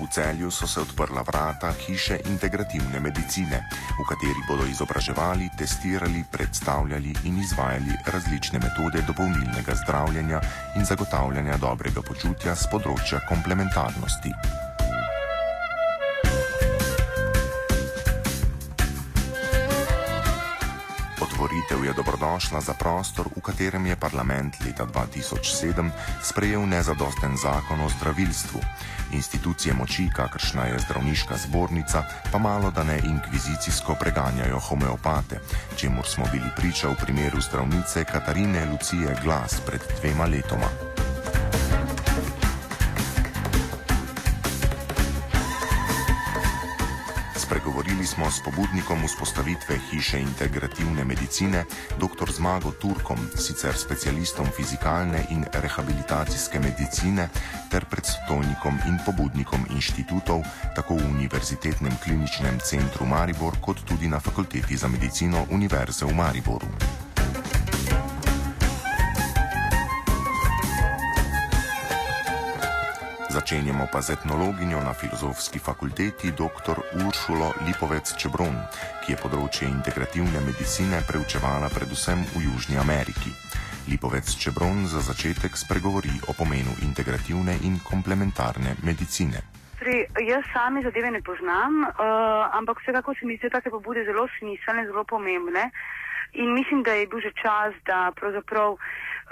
V celju so se odprla vrata hiše integrativne medicine, v kateri bodo izobraževali, testirali, predstavljali in izvajali različne metode dopolnilnega zdravljenja in zagotavljanja dobrega počutja z področja komplementarnosti. Otvoritev je dobrodošla za prostor, v katerem je parlament leta 2007 sprejel nezadosten zakon o zdravilstvu. Institucije moči, kakršna je zdravniška zbornica, pa malo da ne inkvizicijsko preganjajo homeopate, čemu smo bili priča v primeru zdravnice Katarine Lucije Glas pred dvema letoma. Spregovorili smo s pobudnikom vzpostavitve hiše integrativne medicine, dr. Zmago Turkom, sicer specialistom fizikalne in rehabilitacijske medicine, ter predstojnikom in pobudnikom inštitutov, tako v Univerzitetnem kliničnem centru Maribor, kot tudi na Fakulteti za medicino Univerze v Mariboru. Začenjamo pa z etnologinjo na filozofski fakulteti dr. Uršulo Lipovec Čebron, ki je področje integrativne medicine preučevala predvsem v Južni Ameriki. Lipovec Čebron za začetek spregovori o pomenu integrativne in komplementarne medicine. Torej, jaz sami zadeve ne poznam, uh, ampak vsekako se mi zdi, da te pobude zelo smiselne, zelo pomembne. In mislim, da je bil že čas, da pravzaprav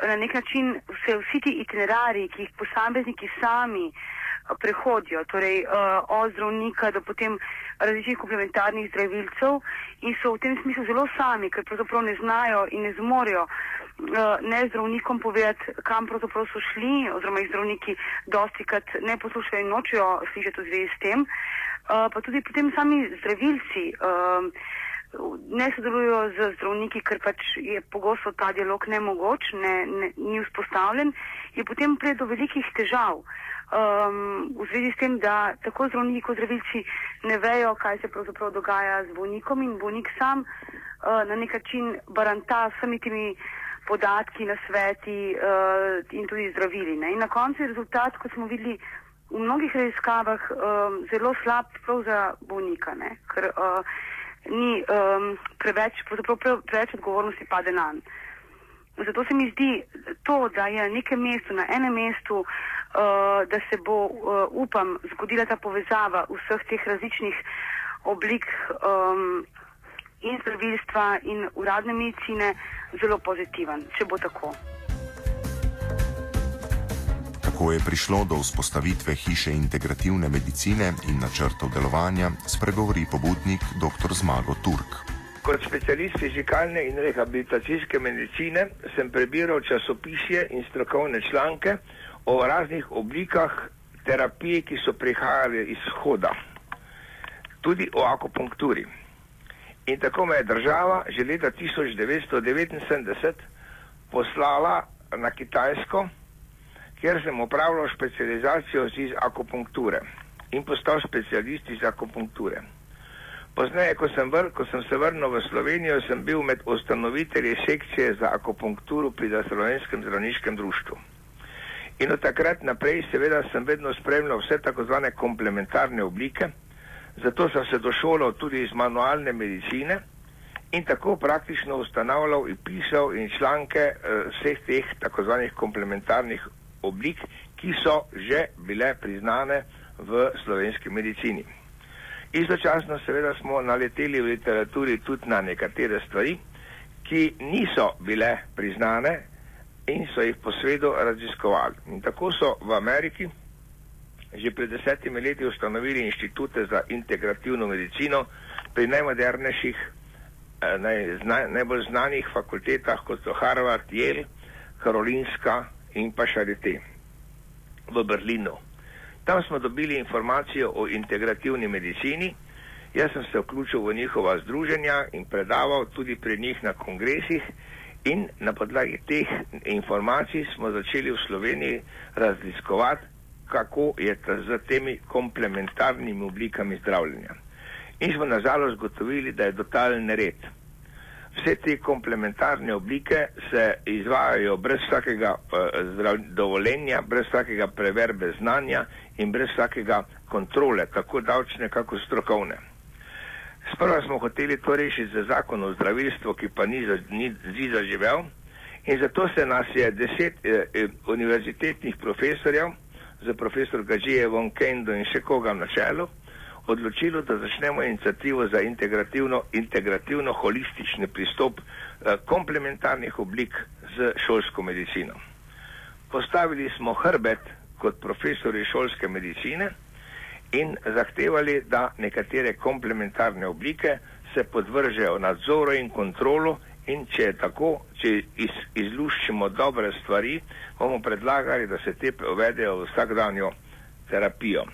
na nek način se vsi ti itinerari, ki jih posamezniki sami eh, prehodijo, torej uh, od zdravnika do potem različnih komplementarnih zdravilcev in so v tem smislu zelo sami, ker pravzaprav ne znajo in ne zmorejo uh, ne zdravnikom povedati, kam pravzaprav so šli, oziroma jih zdravniki dosti krat ne poslušajo in nočejo slišati v zvezi s tem, uh, pa tudi potem sami zdravilci. Ne sodelujo z zdravniki, ker pač je pogosto ta dialog nemogoč, ne, ne, ni vzpostavljen, je potem pride do velikih težav. Um, v zvezi s tem, da tako zdravniki kot zdravilci ne vejo, kaj se pravzaprav dogaja z bolnikom in bolnik sam uh, na nek način baranta s vsemi temi podatki, nasveti uh, in tudi zdravili. Ne? In na koncu je rezultat, kot smo videli v mnogih raziskavah, um, zelo slab prav za bolnika. Ne? Ker, uh, ni um, preveč, pravzaprav preveč odgovornosti pade na njega. Zato se mi zdi to, da je na nekem mestu, na enem mestu, uh, da se bo, uh, upam, zgodila ta povezava vseh teh različnih oblik um, in zdravilstva in uradne medicine, zelo pozitiven, če bo tako. Kako je prišlo do vzpostavitve hiše integrativne medicine in načrtov delovanja, spregovori pobudnik dr. Zmago Turk. Kot specialist fizikalne in rehabilitacijske medicine sem prebiral časopisje in strokovne članke o raznih oblikah terapije, ki so prihajale iz hoda, tudi o akupunkturi. In tako me je država že leta 1979 poslala na Kitajsko kjer sem upravljal specializacijo iz akupunkture in postal specialist iz akupunkture. Pozneje, ko sem, vr, ko sem se vrnil v Slovenijo, sem bil med ustanovitelji sekcije za akupunkturo pri Slovenskem zdravniškem društvu. In od takrat naprej, seveda, sem vedno spremljal vse tako zvane komplementarne oblike, zato sem se došolal tudi iz manualne medicine in tako praktično ustanavljal in pisal in članke uh, vseh teh tako zvanih komplementarnih oblik, ki so že bile priznane v slovenski medicini. Istočasno seveda smo naleteli v literaturi tudi na nekatere stvari, ki niso bile priznane in so jih po svetu raziskovali. In tako so v Ameriki že pred desetimi leti ustanovili inštitute za integrativno medicino pri najmodernejših, eh, naj, zna, najbolj znanih fakultetah, kot so Harvard, Yale, Karolinska in pa Charité v Berlinu. Tam smo dobili informacijo o integrativni medicini. Jaz sem se vključil v njihova združenja in predaval tudi pri njih na kongresih in na podlagi teh informacij smo začeli v Sloveniji raziskovati, kako je z temi komplementarnimi oblikami zdravljenja. In smo nažalost gotovili, da je totalen nered. Vse te komplementarne oblike se izvajajo brez vsakega uh, dovoljenja, brez vsakega preverbe znanja in brez vsakega kontrole, tako davčne, kako strokovne. Sprva smo hoteli to rešiti z zakonom o zdravilstvu, ki pa ni, ni, ni zaživel in zato se nas je deset eh, eh, univerzitetnih profesorjev, z profesor Gažijevom, Kendo in še koga na čelu, odločilo, da začnemo inicijativo za integrativno, integrativno holistični pristop eh, komplementarnih oblik z šolsko medicino. Postavili smo hrbet kot profesori šolske medicine in zahtevali, da nekatere komplementarne oblike se podvržejo nadzoru in kontrolu in če je tako, če iz, izluščimo dobre stvari, bomo predlagali, da se te uvedejo v vsakdanjo terapijo.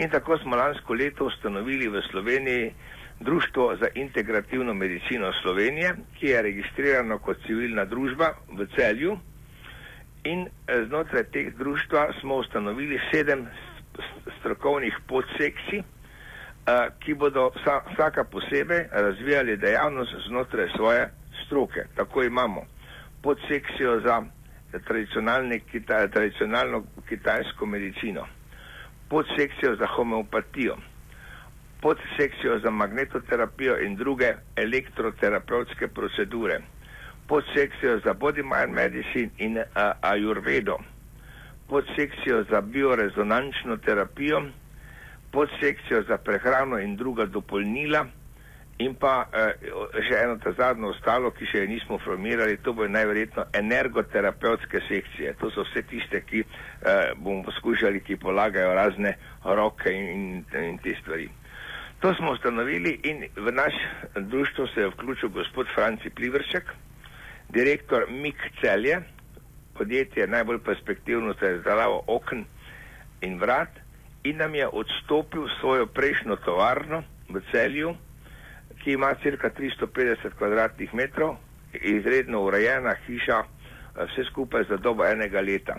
In tako smo lansko leto ustanovili v Sloveniji Društvo za integrativno medicino Slovenije, ki je registrirano kot civilna družba v celju. In eh, znotraj teh društva smo ustanovili sedem strokovnih podsekcij, eh, ki bodo vsaka posebej razvijali dejavnost znotraj svoje stroke. Tako imamo podsekcijo za tradicionalno kitajsko medicino podsekcijo za homeopatijo, podsekcijo za magnetoterapijo in druge elektroterapevtske procedure, podsekcijo za body mind medicine in uh, ayurvedo, podsekcijo za biorezonančno terapijo, podsekcijo za prehrano in druga dopolnila, In pa eh, še eno ta zadnjo ostalo, ki še je nismo formirali, to bo najverjetno energoterapevtske sekcije. To so vse tiste, ki eh, bomo poskušali, ki polagajo razne roke in, in, in te stvari. To smo ustanovili in v naš društvo se je vključil gospod Franci Plivršek, direktor MIK Celje, podjetje najbolj perspektivno za izdelavo okn in vrat in nam je odstopil svojo prejšnjo tovarno v celju ki ima cirka 350 kvadratnih metrov, izredno urejena hiša, eh, vse skupaj za dobo enega leta.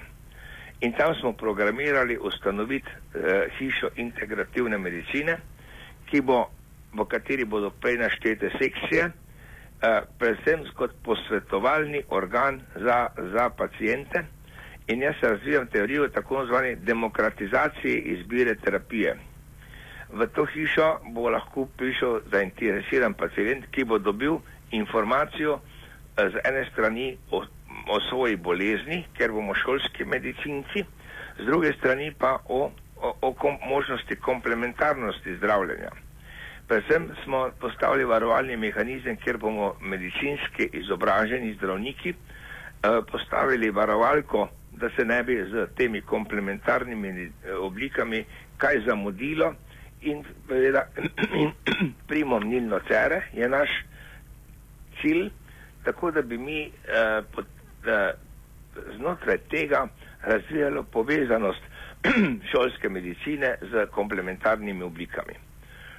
In tam smo programirali ustanoviti eh, hišo integrativne medicine, bo, v kateri bodo prej naštete sekcije, eh, predvsem kot posvetovalni organ za, za pacijente. In jaz razvijam teorijo tako zvane demokratizacije izbire terapije v to hišo bo lahko prišel zainteresiran pacient, ki bo dobil informacijo eh, z ene strani o, o svoji bolezni, ker bomo šolski medicinci, z druge strani pa o, o, o kom, možnosti komplementarnosti zdravljenja. Predvsem smo postavili varovalni mehanizem, kjer bomo medicinski izobraženi zdravniki eh, postavili varovalko, da se ne bi z temi komplementarnimi eh, oblikami kaj zamudilo in seveda primom nilno cere je naš cilj, tako da bi mi eh, pod, eh, znotraj tega razvijalo povezanost šolske medicine z komplementarnimi oblikami.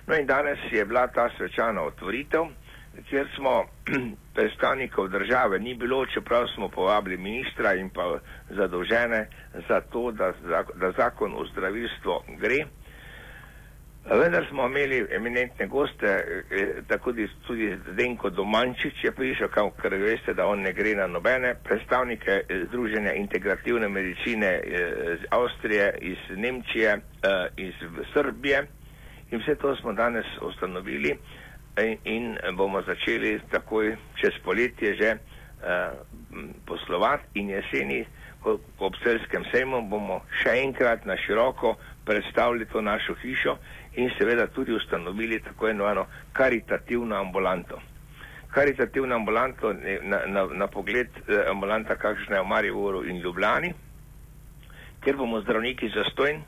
No in danes je bila ta svečana otvoritev, kjer smo predstavnikov države ni bilo, čeprav smo povabili ministra in pa zadolžene za to, da, da zakon o zdravilstvu gre. Vendar smo imeli eminentne goste, eh, tako tudi Zdenko Domančič je prišel, ker veste, da on ne gre na nobene predstavnike eh, Združenja integrativne medicine eh, iz Avstrije, iz Nemčije, iz Srbije. In vse to smo danes ustanovili in bomo začeli takoj čez poletje že poslovati. In jeseni ob celskem sejmu bomo še enkrat na široko predstavili to našo hišo in seveda tudi ustanovili tako enovano karitativno ambulanto. Karitativno ambulanto na, na, na pogled eh, ambulanta, kakšna je v Mariboru in Ljubljani, kjer bomo zdravniki zastojn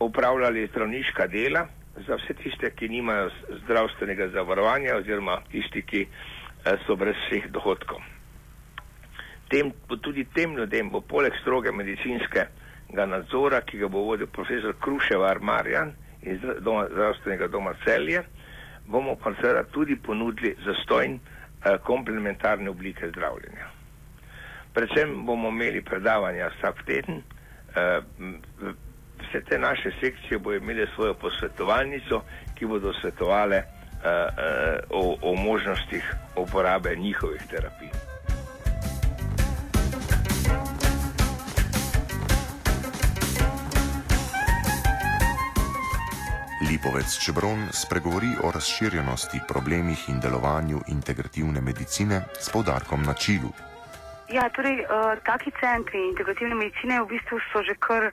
upravljali zdravniška dela za vse tiste, ki nimajo zdravstvenega zavarovanja oziroma tisti, ki eh, so brez vseh dohodkov. Tem, tudi tem ljudem bo poleg stroge medicinskega nadzora, ki ga bo vodil profesor Kruševar Marjan, iz doma, zdravstvenega doma celje, bomo pa seveda tudi ponudili zastojn eh, komplementarne oblike zdravljenja. Predvsem bomo imeli predavanja vsak teden, eh, vse te naše sekcije bodo imele svojo posvetovalnico, ki bodo svetovale eh, eh, o, o možnostih uporabe njihovih terapij. Lipovec Čebron spregovori o razširjenosti, problemih in delovanju integrativne medicine s poudarkom na čilu. Ja, torej, uh, taki centri integrativne medicine v bistvu so že kar uh,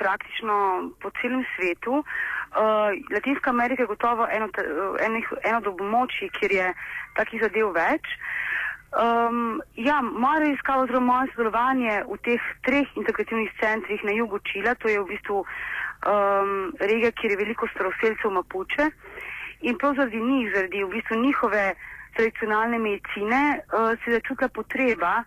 praktično po celem svetu. Uh, Latinska Amerika je gotovo eno, eno, eno od območij, kjer je takih zadev več. Um, ja, moja raziskava oziroma moje sodelovanje v teh treh integrativnih centrih na jugu Čila, to je v bistvu um, regija, kjer je veliko staroseljcev Mapuče in prav zaradi njih, zaradi v bistvu njihove tradicionalne medicine, uh, se je začutila potreba,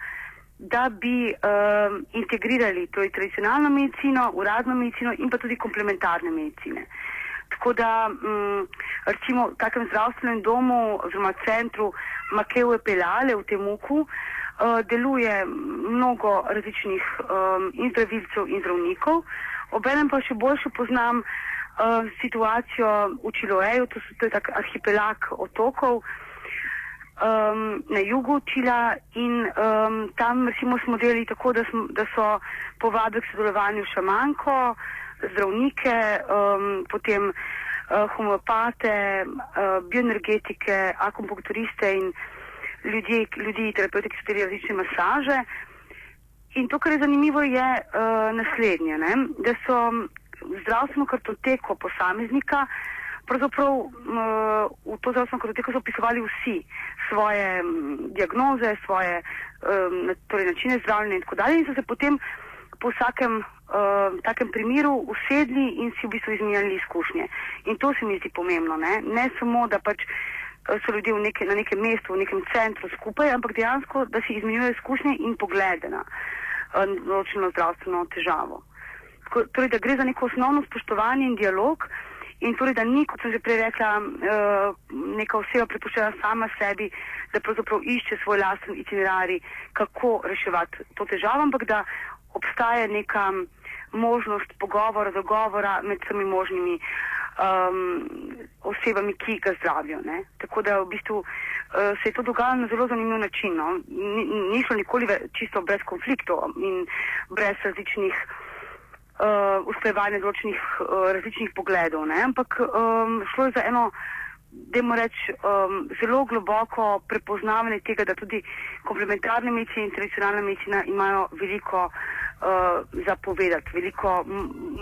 da bi um, integrirali torej tradicionalno medicino, uradno medicino in pa tudi komplementarne medicine. Tako da, um, recimo, v takem zdravstvenem domu oziroma centru Makeo Pelale v Temuku uh, deluje mnogo različnih um, in zdravilcev in zdravnikov. Obenem pa še boljše poznam uh, situacijo v Čiloeju, to, so, to je tak arhipelag otokov um, na jugu Čila in um, tam recimo smo delali tako, da, sm, da so povabili k sodelovanju šamanko, zdravnike, um, potem uh, homeopate, uh, bioenergetike, akupunkturiste in ljudi, ljudi terapevti, ki so delali različne masaže. In to, kar je zanimivo, je uh, naslednje, ne? da so zdravstveno kartoteko posameznika, pravzaprav uh, v to zdravstveno kartoteko so pisovali vsi svoje um, diagnoze, svoje um, torej načine zdravljenja in tako dalje in so se potem po vsakem uh, takem primeru usedli in si v bistvu izmenjali izkušnje. In to se mi zdi pomembno, ne, ne samo, da pač so ljudje neke, na nekem mestu, v nekem centru skupaj, ampak dejansko, da si izmenjujejo izkušnje in poglede na določeno zdravstveno težavo. Torej, da gre za neko osnovno spoštovanje in dialog in torej, da ni, kot sem že prej rekla, neka oseba prepuščena sama sebi, da pravzaprav išče svoj lasten itinerari, kako reševati to težavo, ampak da obstaja neka možnost pogovora, dogovora med vsemi možnimi um, osebami, ki ga zdravijo. Ne? Tako da v bistvu uh, se je to dogajalo na zelo zanimiv način. No? Ni, ni šlo nikoli ve, čisto brez konfliktov in brez različnih uh, usklajevanj določenih uh, različnih pogledov, ne? ampak um, šlo je za eno. Dajmo reči, um, zelo globoko prepoznavanje tega, da tudi komplementarne medicine in tradicionalna medicina imajo veliko uh, zapovedati, veliko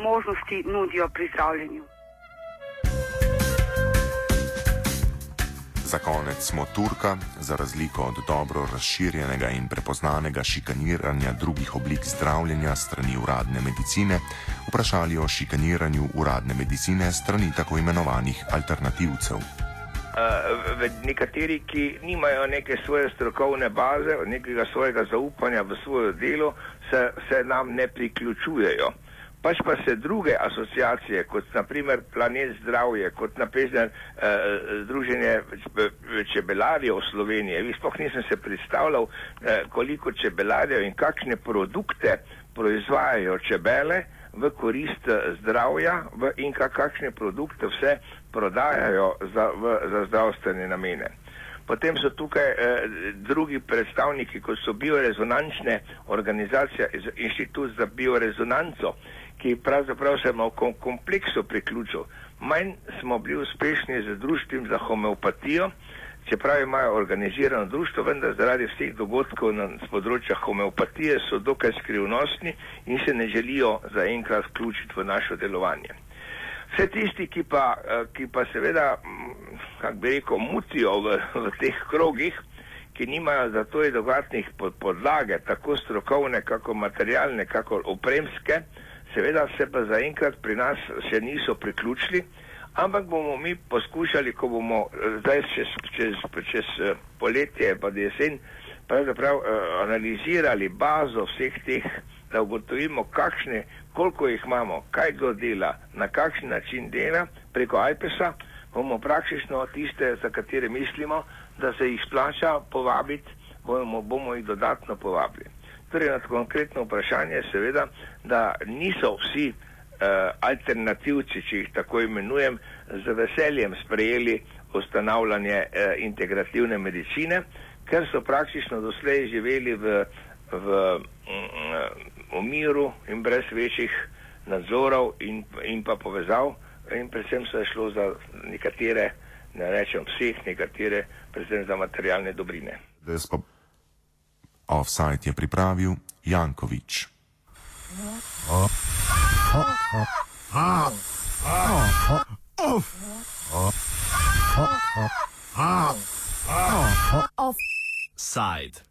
možnosti nudijo pri zdravljenju. Za konec smo Turka, za razliko od dobro razširjenega in prepoznanega šikaniranja drugih oblik zdravljenja strani uradne medicine, vprašali o šikaniranju uradne medicine strani tako imenovanih alternativcev. Uh, nekateri, ki nimajo neke svoje strokovne baze, nekega svojega zaupanja v svoje delo, se, se nam ne priključujejo pač pa se druge asociacije, kot naprimer Planet zdravje, kot naprimer eh, Združenje čebelarjev Slovenije, vi sploh nisem se predstavljal, eh, koliko čebelarjev in kakšne produkte proizvajajo čebele v korist eh, zdravja v, in kakšne produkte vse prodajajo za, v, za zdravstvene namene. Potem so tukaj eh, drugi predstavniki, kot so biorezonančne organizacije, Inštitut za biorezonanco, ki pravzaprav se ima v kompleksu priključil. Manj smo bili uspešni z društvom za homeopatijo, čeprav imajo organizirano društvo, vendar zaradi vseh dogodkov na področju homeopatije so dokaj skrivnostni in se ne želijo zaenkrat vključiti v našo delovanje. Vse tisti, ki pa, eh, ki pa seveda, mm, kako bi rekel, mutijo v, v teh krogih, ki nimajo za to dodatnih podlage, tako strokovne, kako materialne, kako opremske, seveda se pa zaenkrat pri nas še niso priključili, ampak bomo mi poskušali, ko bomo eh, zdaj čez, čez, čez eh, poletje pa jesen, pravzaprav uh, analizirali bazo vseh teh, da ugotovimo, kakšne, koliko jih imamo, kaj kdo dela, na kakšen način dela preko iPesa, bomo praktično tiste, za katere mislimo, da se jih splača povabiti, bomo, bomo jih dodatno povabili. Torej, na konkretno vprašanje, seveda, da niso vsi uh, alternativci, če jih tako imenujem, z veseljem sprejeli ustanavljanje uh, integrativne medicine, ker so praktično doslej živeli v, v, v miru in brez večjih nadzorov in, in pa povezav in predvsem se je šlo za nekatere, ne rečem vseh, nekatere, predvsem za materialne dobrine. Offside je pripravil Jankovič. Offside.